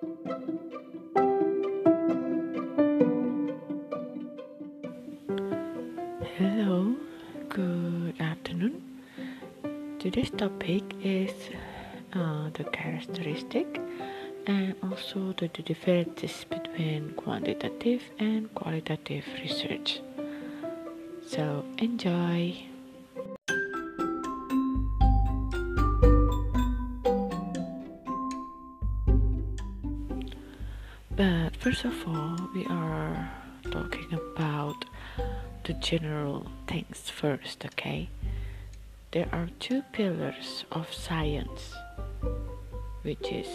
Hello, good afternoon. Today's topic is uh, the characteristic and also the, the differences between quantitative and qualitative research. So enjoy. First of all, we are talking about the general things first, okay? There are two pillars of science, which is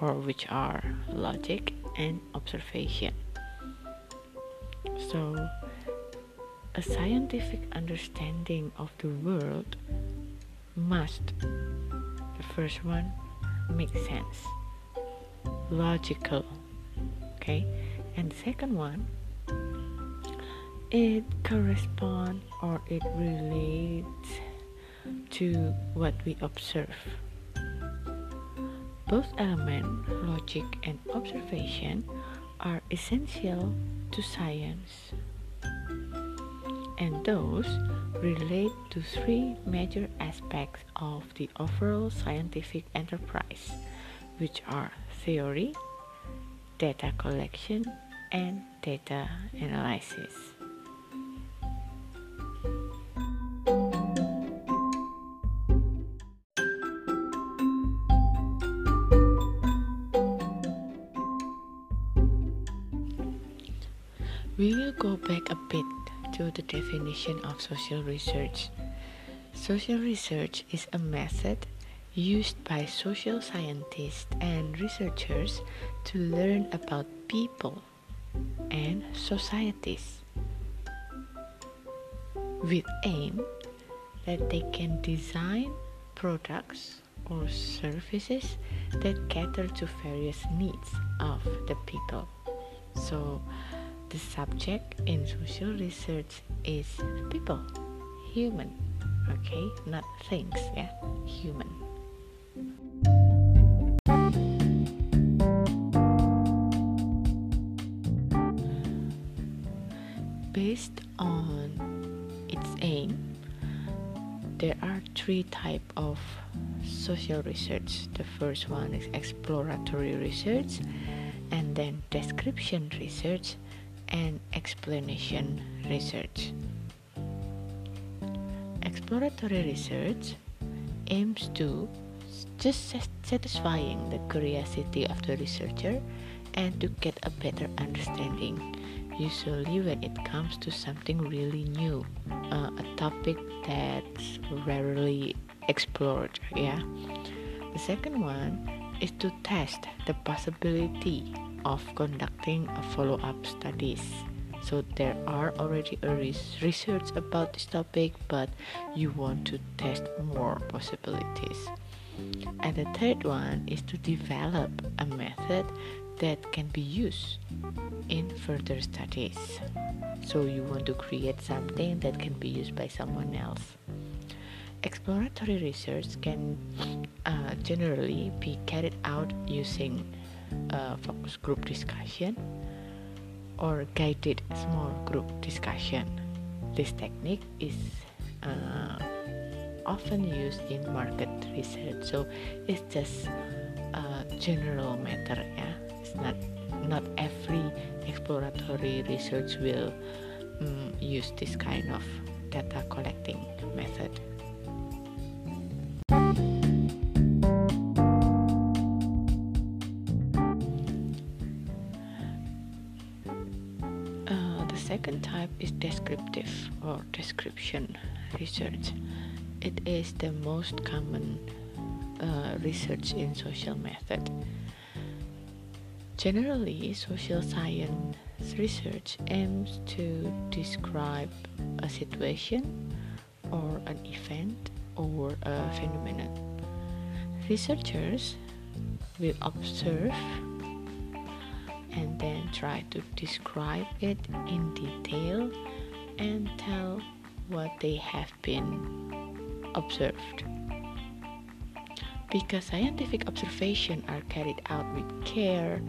or which are logic and observation. So, a scientific understanding of the world must, the first one, make sense, logical, okay, and second one, it corresponds or it relates to what we observe. Both elements, logic and observation, are essential to science. And those relate to three major aspects of the overall scientific enterprise, which are theory, data collection, and data analysis. We will go back a bit to the definition of social research. Social research is a method used by social scientists and researchers to learn about people and societies with aim that they can design products or services that cater to various needs of the people. So the subject in social research is people, human, okay, not things, yeah, human. Type of social research. The first one is exploratory research, and then description research, and explanation research. Exploratory research aims to just satisfying the curiosity of the researcher and to get a better understanding. Usually, when it. Comes to something really new, uh, a topic that's rarely explored, yeah. The second one is to test the possibility of conducting a follow-up studies. So there are already a research about this topic but you want to test more possibilities. And the third one is to develop a method that can be used in further studies so you want to create something that can be used by someone else exploratory research can uh, generally be carried out using uh, focus group discussion or guided small group discussion. This technique is uh, often used in market research, so it's just a general matter. Yeah, it's not not every exploratory research will um, use this kind of data collecting method. The second type is descriptive or description research. It is the most common uh, research in social method. Generally, social science research aims to describe a situation or an event or a phenomenon. Researchers will observe and then try to describe it in detail and tell what they have been observed. because scientific observations are carried out with care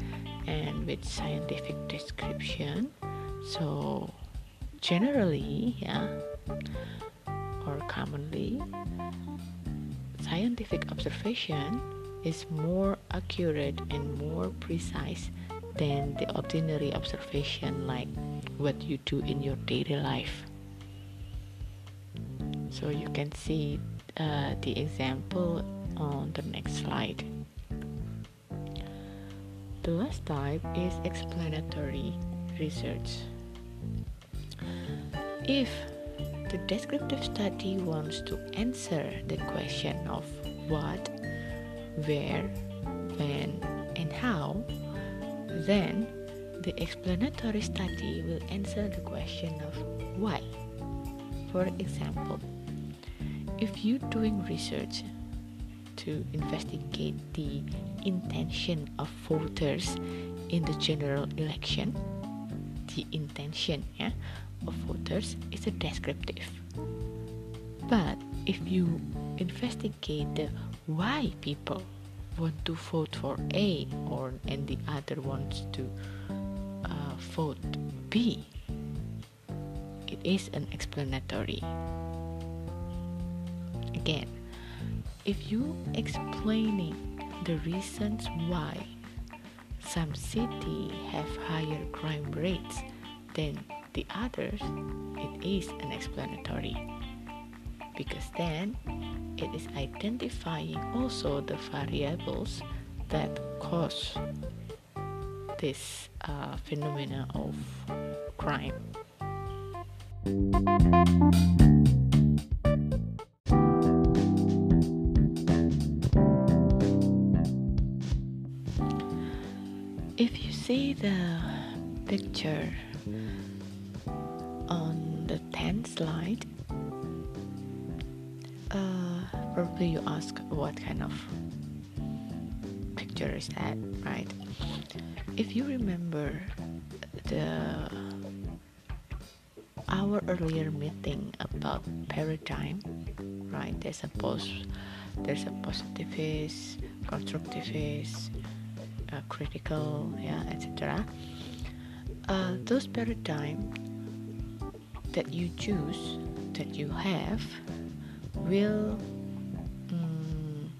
and with scientific description. So generally yeah or commonly scientific observation is more accurate and more precise than the ordinary observation like what you do in your daily life. So you can see uh, the example on the next slide the last type is explanatory research if the descriptive study wants to answer the question of what, where, when, and how, then the explanatory study will answer the question of why. For example, if you're doing research to investigate the intention of voters in the general election, the intention yeah, of voters is a descriptive. But if you investigate the why people want to vote for A or and the other wants to uh, vote B, it is an explanatory. Again, if you explaining the reasons why some city have higher crime rates than the others, it is an explanatory. Because then it is identifying also the variables that cause this uh, phenomena of crime. You on the picture slide. Uh, probably you ask what kind of picture is that right? If you remember the our earlier meeting about paradigm right? There's a post there's a positivist constructivist critical yeah etc uh, those paradigm that you choose, that you have, will um,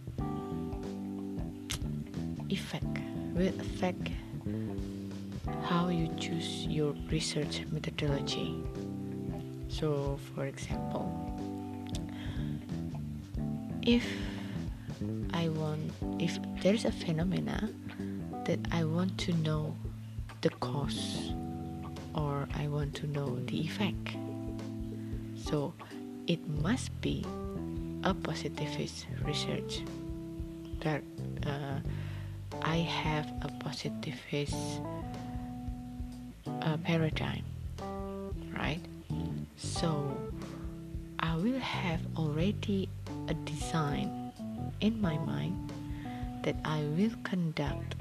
affect will affect how you choose your research methodology. So, for example, if I want, if there is a phenomena that I want to know the cause or I want to know the effect. So it must be a positivist research that uh, I have a positivist uh, paradigm, right? So I will have already a design in my mind that I will conduct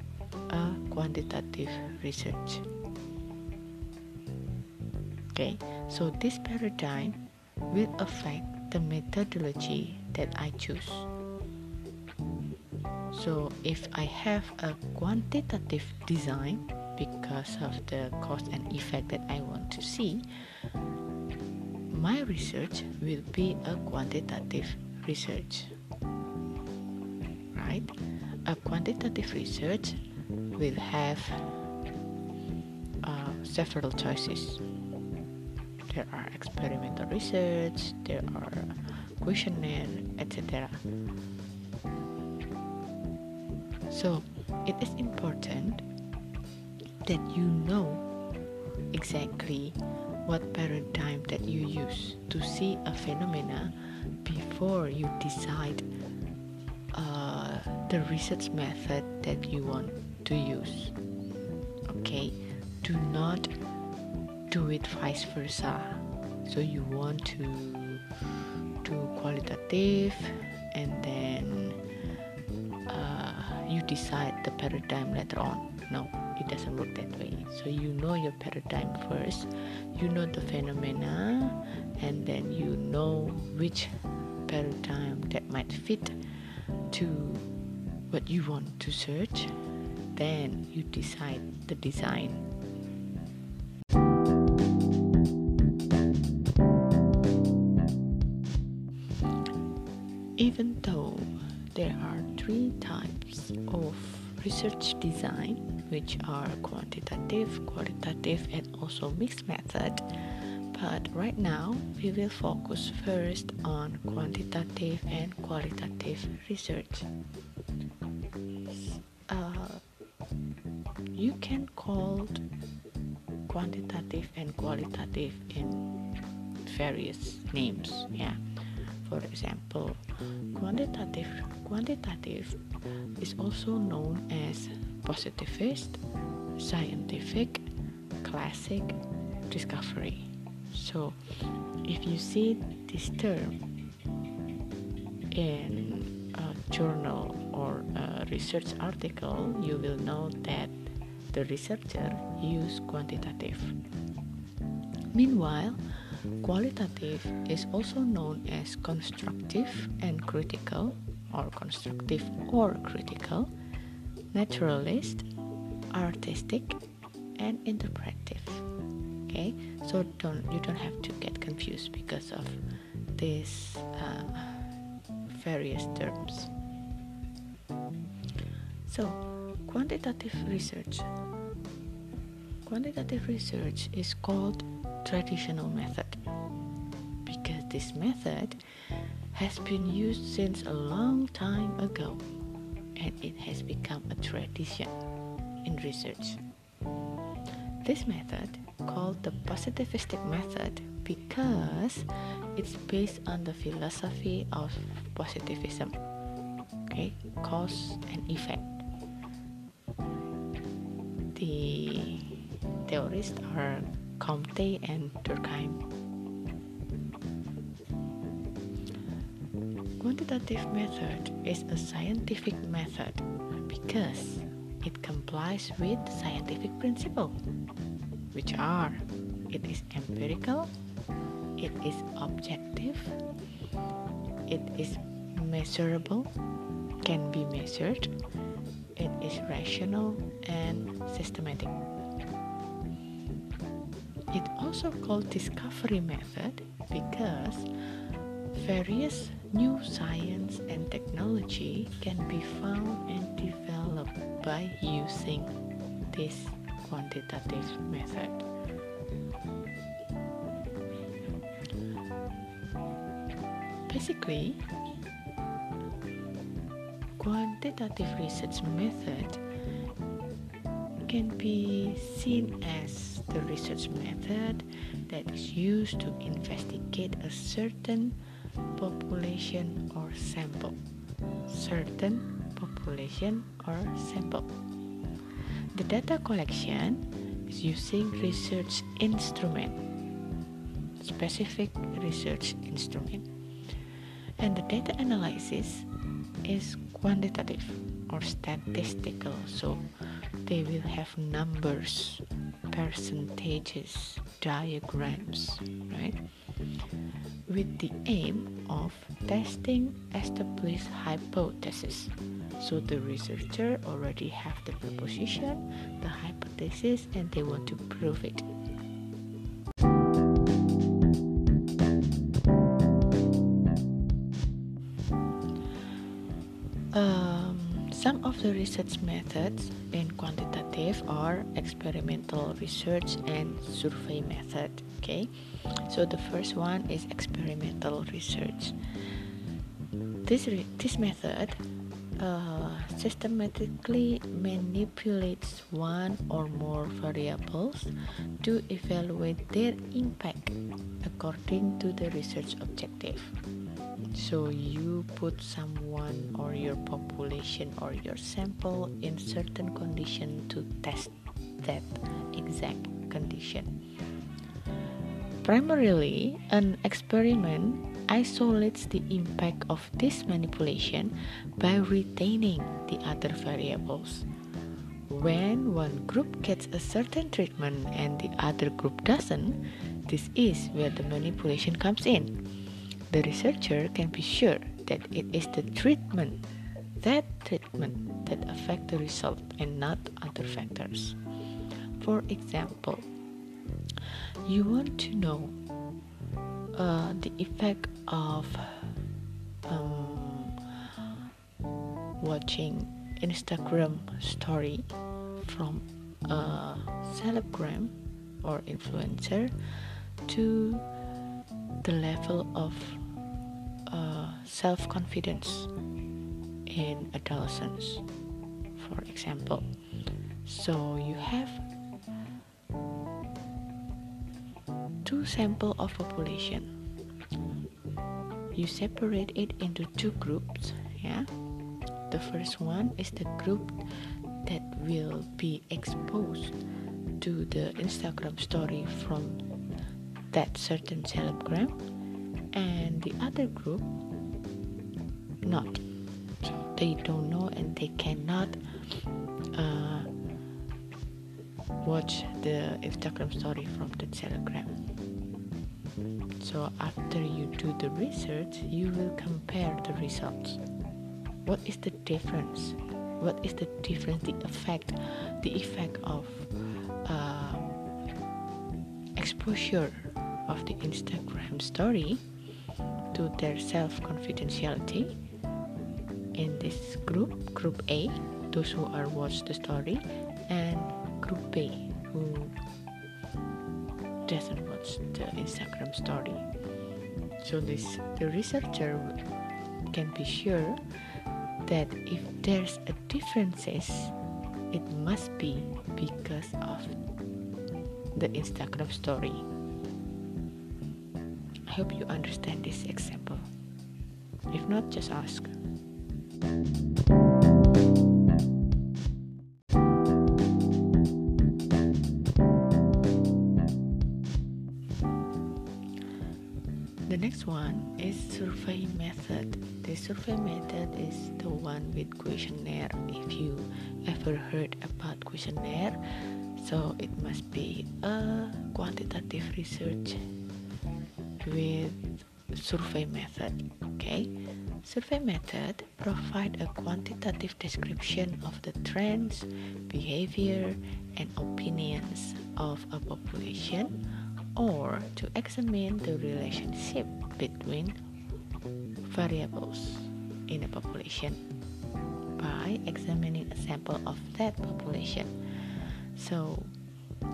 a quantitative research. Okay, so this paradigm will affect the methodology that I choose. So if I have a quantitative design because of the cause and effect that I want to see, my research will be a quantitative research. Right? A quantitative research will have uh, several choices there are experimental research, there are questionnaire, etc. So it is important that you know exactly what paradigm that you use to see a phenomena before you decide uh, the research method that you want to use. Okay, do not do it vice versa. So you want to do qualitative and then uh, you decide the paradigm later on. No it doesn't work that way. So you know your paradigm first you know the phenomena and then you know which paradigm that might fit to what you want to search, then you decide the design. Even though there are three types of research design, which are quantitative, qualitative, and also mixed method, but right now we will focus first on quantitative and qualitative research. You can call quantitative and qualitative in various names. Yeah. For example, quantitative quantitative is also known as positivist, scientific, classic, discovery. So, if you see this term in a journal or a research article, you will know that the researcher use quantitative. Meanwhile, qualitative is also known as constructive and critical, or constructive or critical, naturalist, artistic, and interpretive okay so don't you don't have to get confused because of these uh, various terms so quantitative research quantitative research is called traditional method because this method has been used since a long time ago and it has become a tradition in research. This method called the positivistic method because it's based on the philosophy of positivism okay cause and effect. The theorists are Comte and Durkheim quantitative method is a scientific method because it complies with scientific principle which are it is empirical, it is objective, it is measurable, can be measured, it is rational and systematic. It also called discovery method because various new science and technology can be found and developed by using this quantitative method. Basically, quantitative research method can be seen as the research method that is used to investigate a certain population or sample. Certain population or sample. The data collection is using research instrument, specific research instrument. And the data analysis is quantitative or statistical, so they will have numbers, percentages, diagrams, right? With the aim of testing established hypothesis so the researcher already have the proposition, the hypothesis, and they want to prove it. Research methods in quantitative are experimental research and survey method. Okay, so the first one is experimental research. This this method uh, systematically manipulates one or more variables to evaluate their impact according to the research objective. So you put someone or your population or your sample in certain condition to test that exact condition. Primarily, an experiment isolates the impact of this manipulation by retaining the other variables. When one group gets a certain treatment and the other group doesn't, this is where the manipulation comes in. The researcher can be sure that it is the treatment that treatment that affect the result and not other factors. For example, you want to know uh, the effect of um, watching Instagram story from a celebgram or influencer to the level of uh, self confidence in adolescence, for example. So you have two sample of population. You separate it into two groups, yeah. The first one is the group that will be exposed to the Instagram story from that certain celebgram and the other group not so they don't know and they cannot uh, watch the Instagram story from the celebgram. So after you do the research you will compare the results. What is the difference? What is the difference the effect the effect of uh, exposure of the instagram story to their self confidentiality in this group group a those who are watch the story and group b who doesn't watch the instagram story. So this the researcher can be sure that if there's a differences it must be because of the instagram story hope you understand this example. If not just ask. The next one is survey method. The survey method is the one with questionnaire. If you ever heard about questionnaire so it must be a quantitative research with survey method okay survey method provide a quantitative description of the trends behavior and opinions of a population or to examine the relationship between variables in a population by examining a sample of that population. So,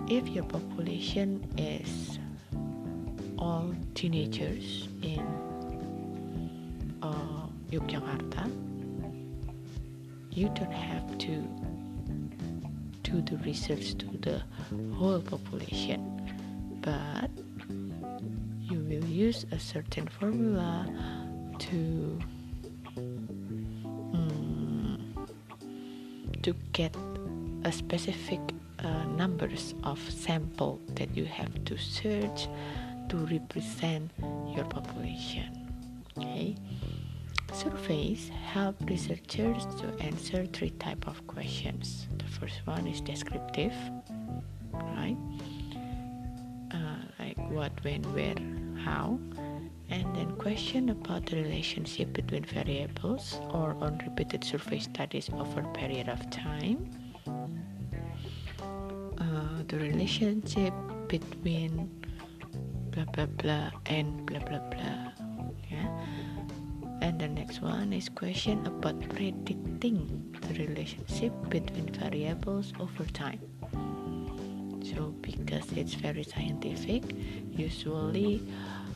if your population is all teenagers in uh, Yogyakarta, you don't have to do the research to the whole population but you will use a certain formula to um, to get a specific uh, numbers of sample that you have to search to represent your population. Okay? Surveys help researchers to answer three type of questions. The first one is descriptive right? Like what, when, where, how, and then question about the relationship between variables or on repeated survey studies over a period of time. Uh, the relationship between blah blah blah and blah blah blah. Yeah. And the next one is question about predicting the relationship between variables over time so because it's very scientific usually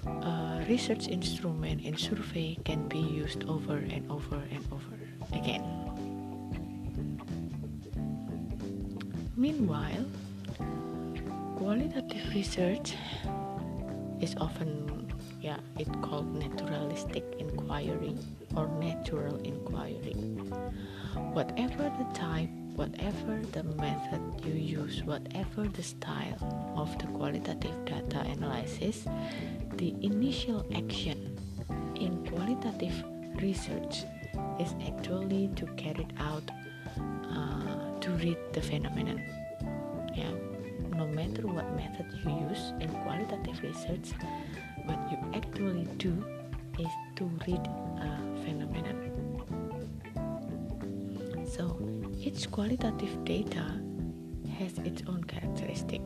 uh, research instrument in survey can be used over and over and over again meanwhile qualitative research is often yeah it called naturalistic inquiry or natural inquiry whatever the type whatever the method you use, whatever the style of the qualitative data analysis, the initial action in qualitative research is actually to carry it out uh, to read the phenomenon. Yeah, no matter what method you use in qualitative research, what you actually do is to read a phenomenon. So each qualitative data has its own characteristic.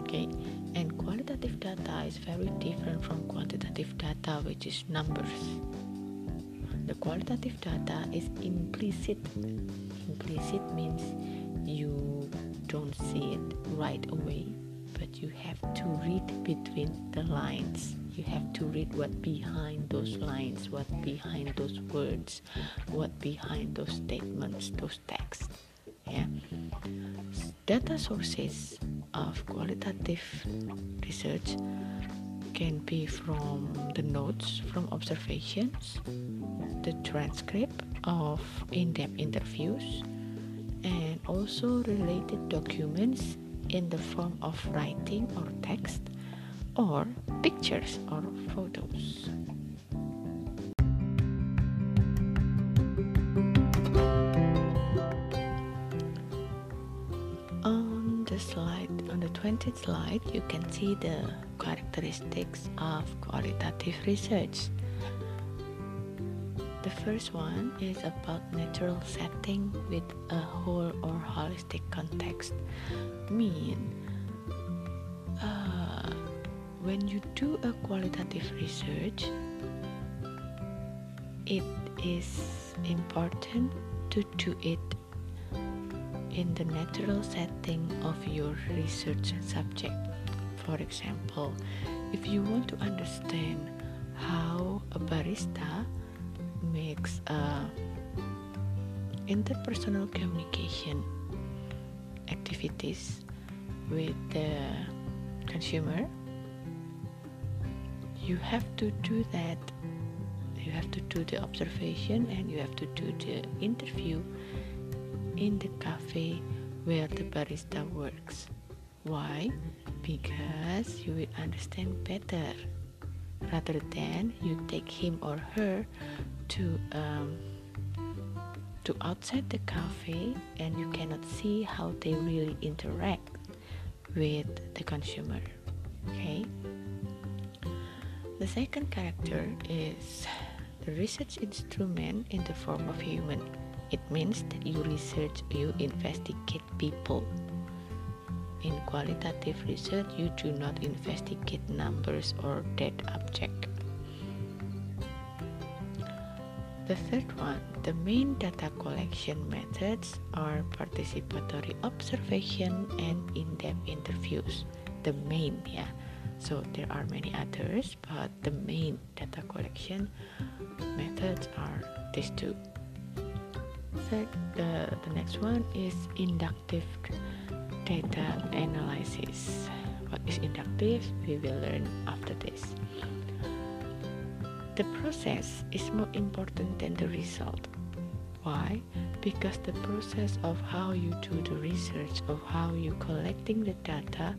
Okay, and qualitative data is very different from quantitative data, which is numbers. The qualitative data is implicit. Implicit means you don't see it right away, but you have to read between the lines. You have to read what behind those lines, what behind those words, what behind those statements, those texts. Yeah. Data sources of qualitative research can be from the notes from observations, the transcript of in depth interviews, and also related documents in the form of writing or text or pictures or photos. On the slide, on the 20th slide, you can see the characteristics of qualitative research. First one is about natural setting with a whole or holistic context. Mean uh, when you do a qualitative research, it is important to do it in the natural setting of your research subject. For example, if you want to understand how a barista makes uh, interpersonal communication activities with the consumer. You have to do that. You have to do the observation and you have to do the interview in the cafe where the barista works. Why? Because you will understand better rather than you take him or her to um, to outside the cafe and you cannot see how they really interact with the consumer okay? The second character is the research instrument in the form of human. It means that you research you investigate people. In qualitative research you do not investigate numbers or dead object the third one, the main data collection methods are participatory observation and in-depth interviews. The main, yeah. So there are many others, but the main data collection methods are these two. Third, the, the next one is inductive data analysis. What is inductive? We will learn after this. The process is more important than the result. Why? Because the process of how you do the research, of how you collecting the data,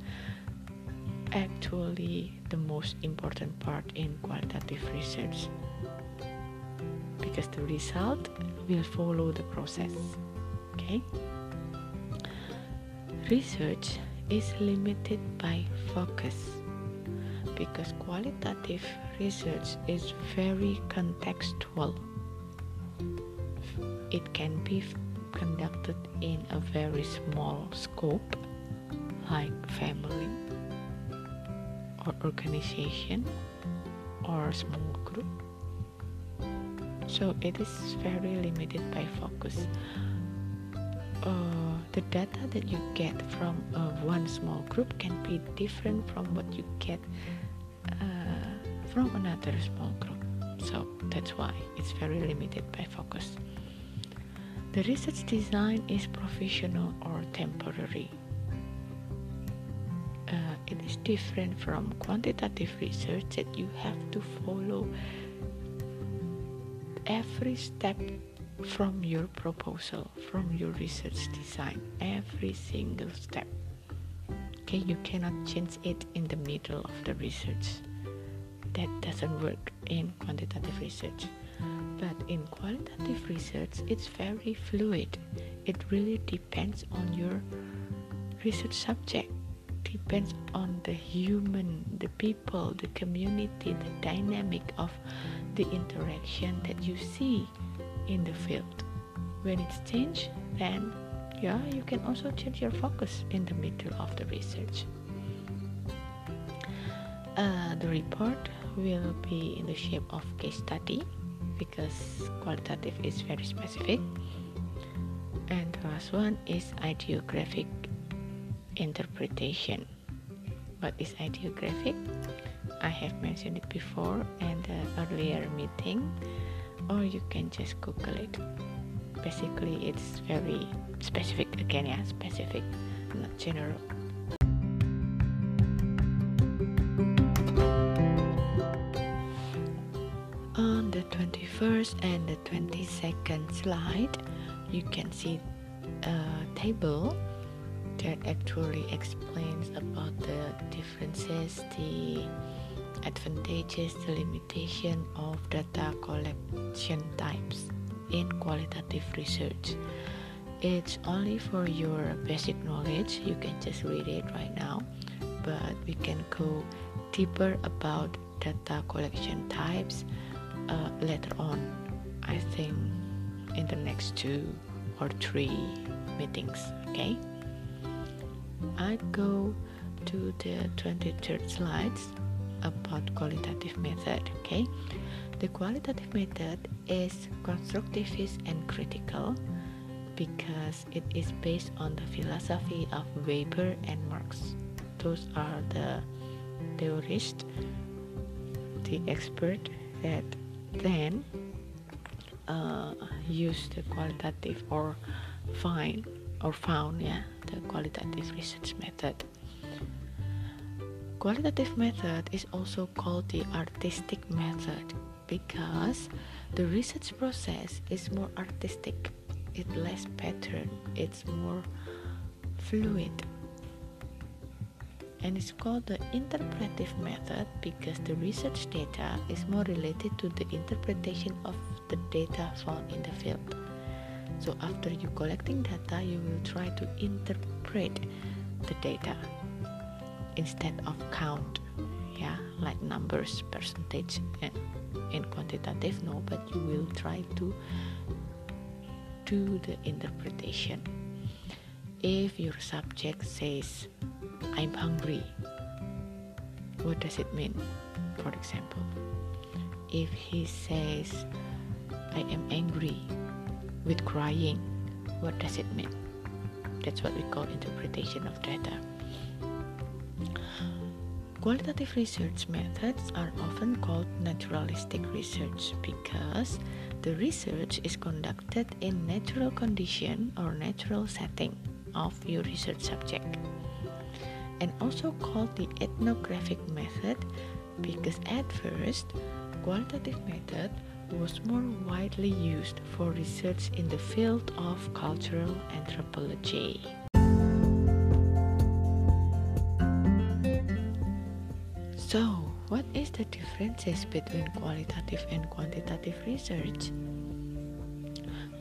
actually the most important part in qualitative research. Because the result will follow the process. Okay? Research is limited by focus because qualitative research is very contextual. It can be conducted in a very small scope, like family or organization or small group. So it is very limited by focus. Uh, the data that you get from uh, one small group can be different from what you get from another small group. So that's why it's very limited by focus. The research design is provisional or temporary. Uh, it is different from quantitative research that you have to follow every step from your proposal, from your research design, every single step. Okay, you cannot change it in the middle of the research that doesn't work in quantitative research. But in qualitative research, it's very fluid. It really depends on your research subject, depends on the human, the people, the community, the dynamic of the interaction that you see in the field. When it's changed, then yeah, you can also change your focus in the middle of the research. Uh, the report will be in the shape of case study because qualitative is very specific. And the last one is ideographic interpretation. What is ideographic? I have mentioned it before in the earlier meeting, or you can just Google it. Basically, it's very specific again, yeah, specific, not general. 21st and the 22nd slide, you can see a table that actually explains about the differences, the advantages, the limitation of data collection types in qualitative research. It's only for your basic knowledge, you can just read it right now, but we can go deeper about data collection types uh, later on. I think in the next two or three meetings, okay? I go to the 23rd slides about qualitative method okay the qualitative method is constructivist and critical because it is based on the philosophy of Weber and Marx those are the theorists the expert that then uh, use the qualitative or find or found yeah the qualitative research method. Qualitative method is also called the artistic method because the research process is more artistic. It's less pattern. It's more fluid and it's called the interpretive method because the research data is more related to the interpretation of the data found in the field. So after you collecting data you will try to interpret the data instead of count yeah like numbers percentage and in quantitative no but you will try to do the interpretation. If your subject says i'm hungry. What does it mean for example? If he says i am angry with crying what does it mean? That's what we call interpretation of data. Qualitative research methods are often called naturalistic research because the research is conducted in natural condition or natural setting of your research subject and also called the ethnographic method because at first qualitative method was more widely used for research in the field of cultural anthropology. So, what is the differences between qualitative and quantitative research?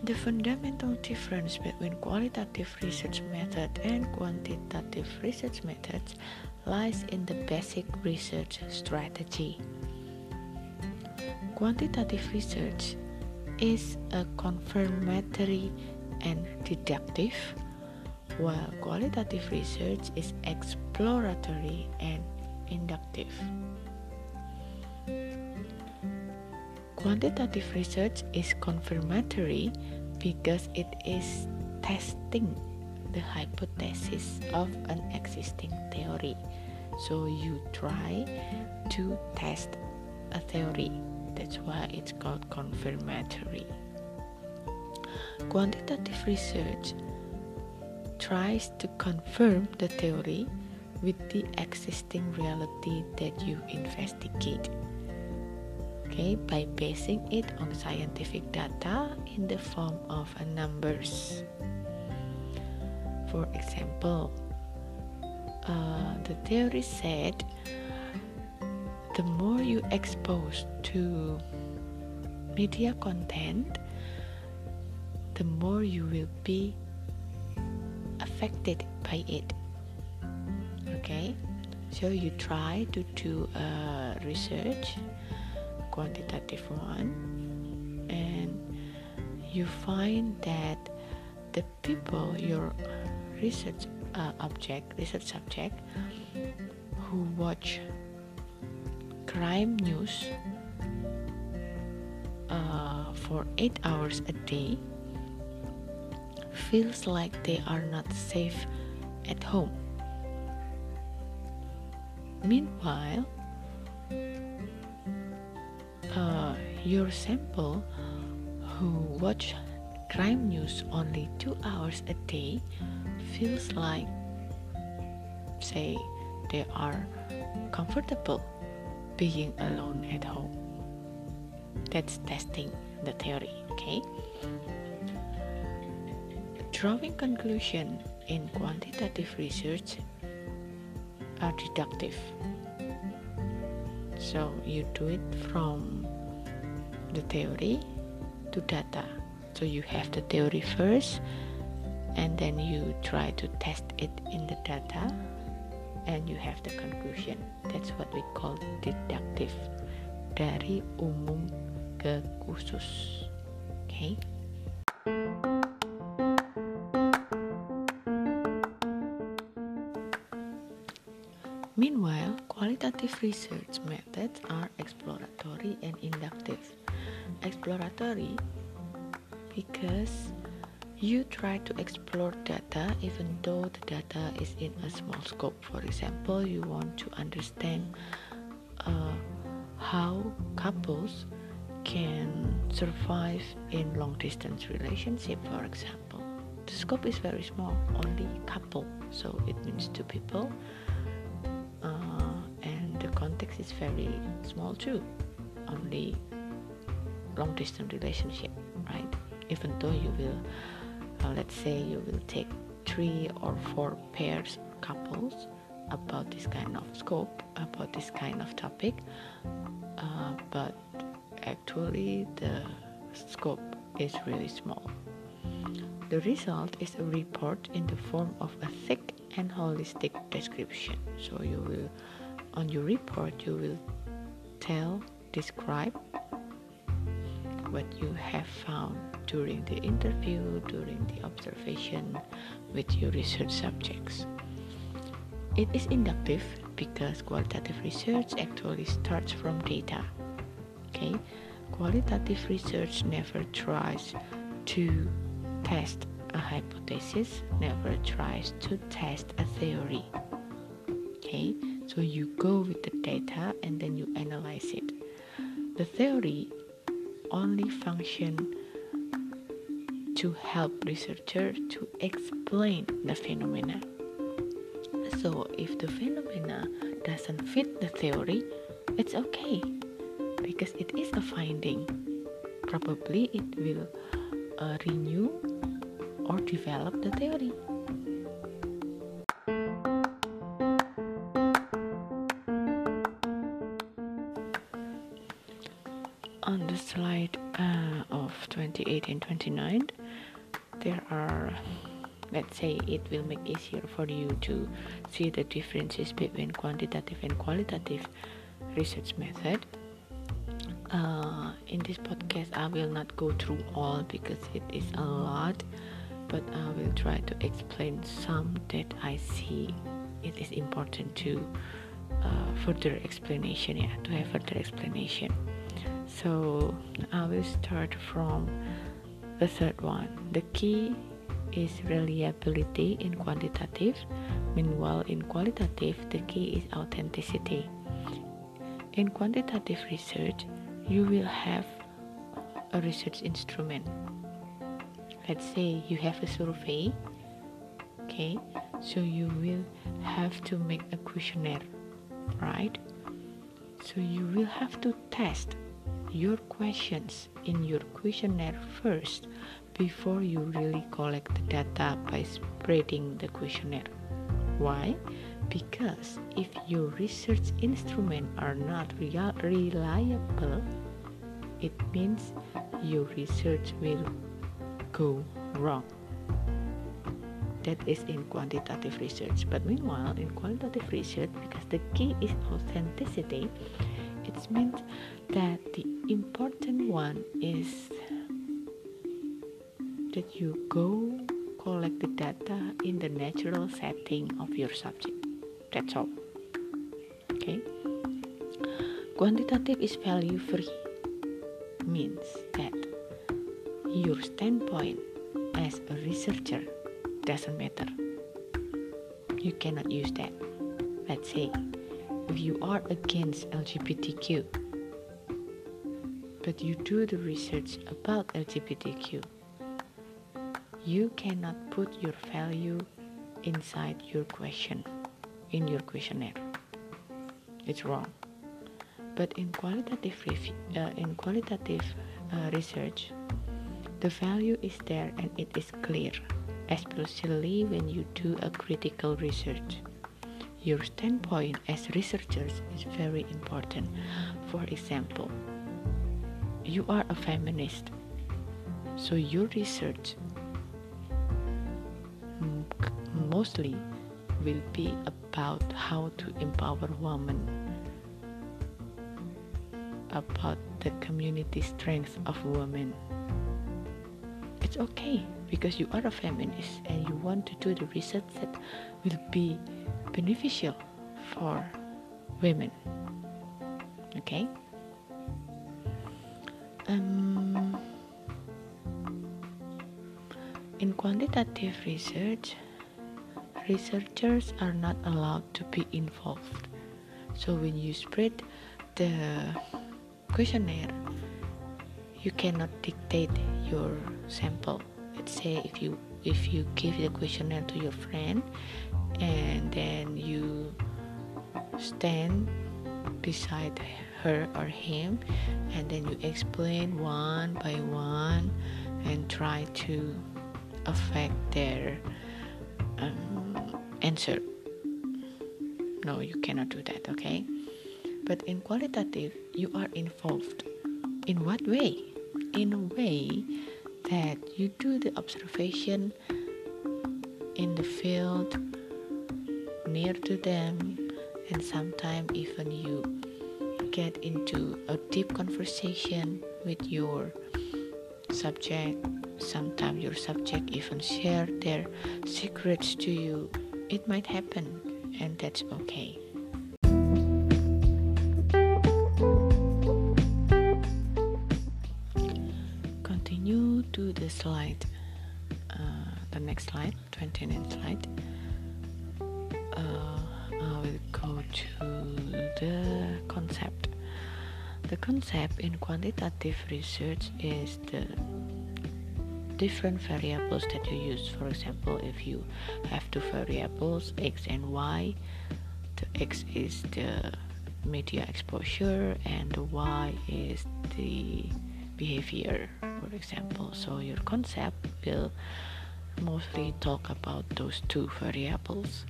The fundamental difference between qualitative research method and quantitative research methods lies in the basic research strategy. Quantitative research is a confirmatory and deductive, while qualitative research is exploratory and inductive. Quantitative research is confirmatory because it is testing the hypothesis of an existing theory. So you try to test a theory. That's why it's called confirmatory. Quantitative research tries to confirm the theory with the existing reality that you investigate. Okay, by basing it on scientific data in the form of numbers. For example, uh, the theory said the more you expose to media content, the more you will be affected by it okay so you try to do a research quantitative one and you find that the people, your research uh, object, research subject, who watch crime news uh, for eight hours a day feels like they are not safe at home. Meanwhile, your sample who watch crime news only two hours a day feels like, say, they are comfortable being alone at home. That's testing the theory, okay? Drawing conclusion in quantitative research are deductive. So you do it from the theory to data. So you have the theory first and then you try to test it in the data and you have the conclusion. That's what we call deductive. Dari umum ke khusus. Okay? Meanwhile, qualitative research methods are exploratory and inductive. Exploratory because you try to explore data even though the data is in a small scope. For example, you want to understand uh, how couples can survive in long distance relationship for example. The scope is very small only couple. So it means two people uh, and the context is very small too. Only long distance relationship right? Even though you will uh, let's say you will take three or four pairs couples about this kind of scope about this kind of topic uh, but actually the scope is really small. The result is a report in the form of a thick and holistic description. So you will on your report you will tell describe what you have found during the interview, during the observation with your research subjects. It is inductive because qualitative research actually starts from data. Okay, qualitative research never tries to test a hypothesis, never tries to test a theory. Okay, so you go with the data and then you analyze it. The theory only function to help researcher to explain the phenomena. So if the phenomena doesn't fit the theory, it's okay because it is a finding. Probably it will uh, renew or develop the theory. 29 there are let's say it will make easier for you to see the differences between quantitative and qualitative research method. Uh, in this podcast i will not go through all because it is a lot but i will try to explain some that i see it is important to uh, further explanation yeah to have further explanation. So I will start from the third one. The key is reliability in quantitative, meanwhile, in qualitative, the key is authenticity. In quantitative research, you will have a research instrument. Let's say you have a survey, okay, so you will have to make a questionnaire, right? So you will have to test your questions in your questionnaire first before you really collect the data by spreading the questionnaire. Why? Because if your research instruments are not real, reliable, it means your research will go wrong. That is in quantitative research. But meanwhile, in qualitative research, because the key is authenticity, it means that the important one is that you go collect the data in the natural setting of your subject. That's all. Okay. Quantitative is value free means that your standpoint as a researcher doesn't matter. You cannot use that. Let's say if you are against LGBTQ, but you do the research about LGBTQ, you cannot put your value inside your question, in your questionnaire. It's wrong. But in qualitative uh, in qualitative uh, research, the value is there and it is clear, especially when you do a critical research. Your standpoint as researchers is very important. For example, you are a feminist, so your research mostly will be about how to empower women about the community strength of women. It's okay because you are a feminist and you want to do the research that will be beneficial for women. Okay? Quantitative research, researchers are not allowed to be involved. So when you spread the questionnaire you cannot dictate your sample let's say if you if you give the questionnaire to your friend and then you stand beside her or him and then you explain one by one and try to affect their um, answer no you cannot do that okay but in qualitative, you are involved. In what way? In a way that you do the observation in the field, near to them, and sometimes even you get into a deep conversation with your subject. Sometimes your subject even share their secrets to you. It might happen, and that's okay. Continue to the slide, uh, the next slide, 29th slide, uh, I will go to the concept. The concept in quantitative research is the different variables that you use. For example, if you have two variables, x and y, the x is the media exposure and the y is the behavior for example so your concept will mostly talk about those two variables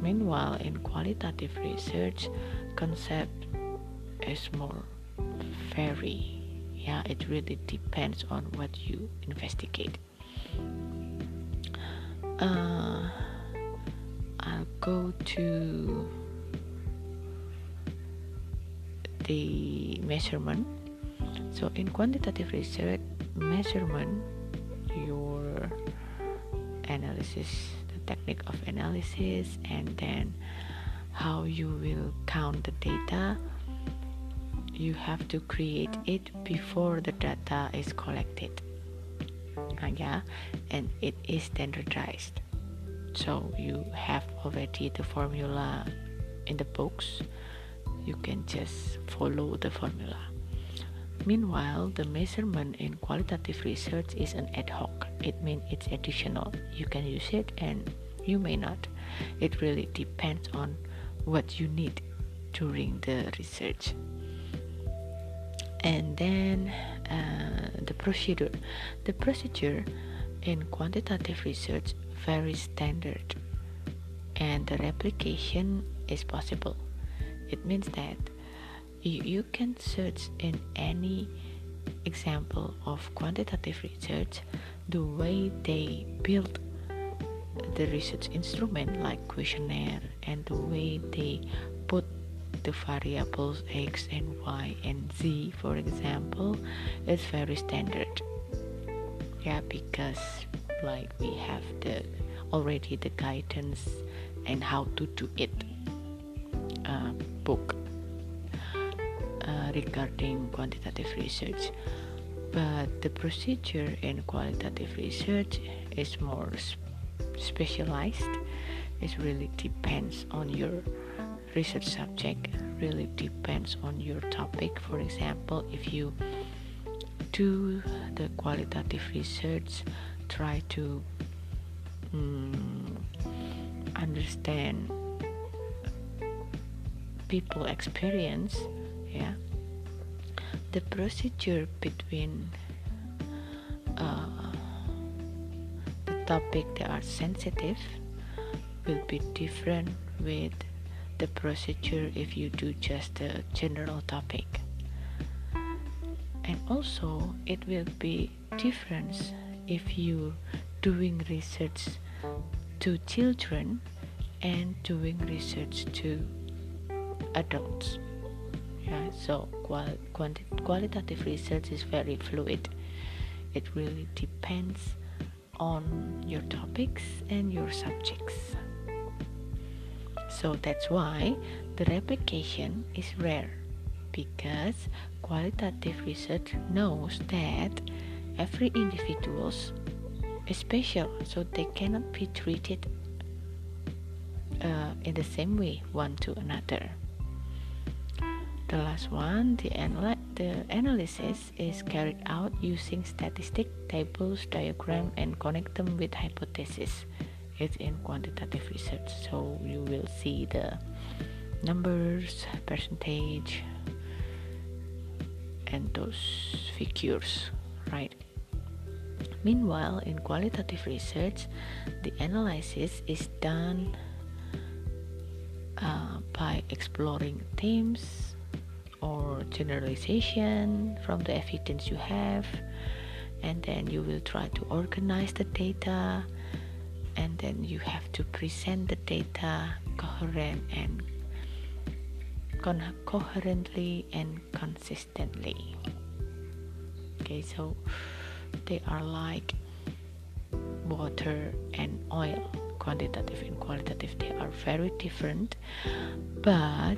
meanwhile in qualitative research concept is more vary yeah it really depends on what you investigate. Uh, i'll go to the measurement. So in quantitative research measurement your analysis the technique of analysis and then how you will count the data you have to create it before the data is collected uh, yeah and it is standardized so you have already the formula in the books you can just follow the formula Meanwhile, the measurement in qualitative research is an ad hoc. It means it's additional. You can use it and you may not. It really depends on what you need during the research. And then uh, the procedure. The procedure in quantitative research very standard and the replication is possible. It means that you, you can search in any example of quantitative research the way they build the research instrument like questionnaire and the way they put the variables x and y and z for example is very standard. Yeah because like we have the already the guidance and how to do it uh, book uh, regarding quantitative research. But the procedure in qualitative research is more specialized. It really depends on your research subject really depends on your topic. For example if you do the qualitative research try to um, understand people experience yeah the procedure between uh, the topic that are sensitive will be different with the procedure if you do just a general topic. And also it will be different if you doing research to children and doing research to adults. Yeah so qual- quanti- qualitative research is very fluid. It really depends on your topics and your subjects so that's why the replication is rare because qualitative research knows that every individual is special so they cannot be treated uh, in the same way one to another. The last one the, anal- the analysis is carried out using statistic tables diagram and connect them with hypothesis it's in quantitative research. So you will see the numbers percentage and those figures right? Meanwhile in qualitative research the analysis is done uh, by exploring themes or generalization from the evidence you have and then you will try to organize the data and then you have to present the data coherent and con- coherently and consistently. Okay so they are like water and oil quantitative and qualitative. They are very different but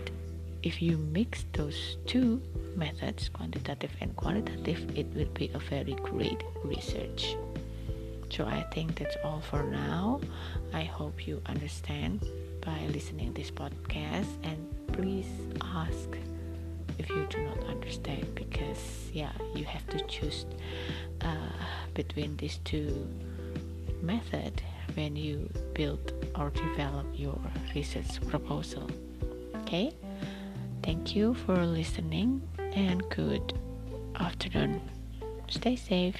if you mix those two methods quantitative and qualitative it will be a very great research so i think that's all for now. I hope you understand by listening this podcast. And please ask if you do not understand because yeah you have to choose uh, between these two method when you build or develop your research proposal. Okay? Thank you for listening and good afternoon. Stay safe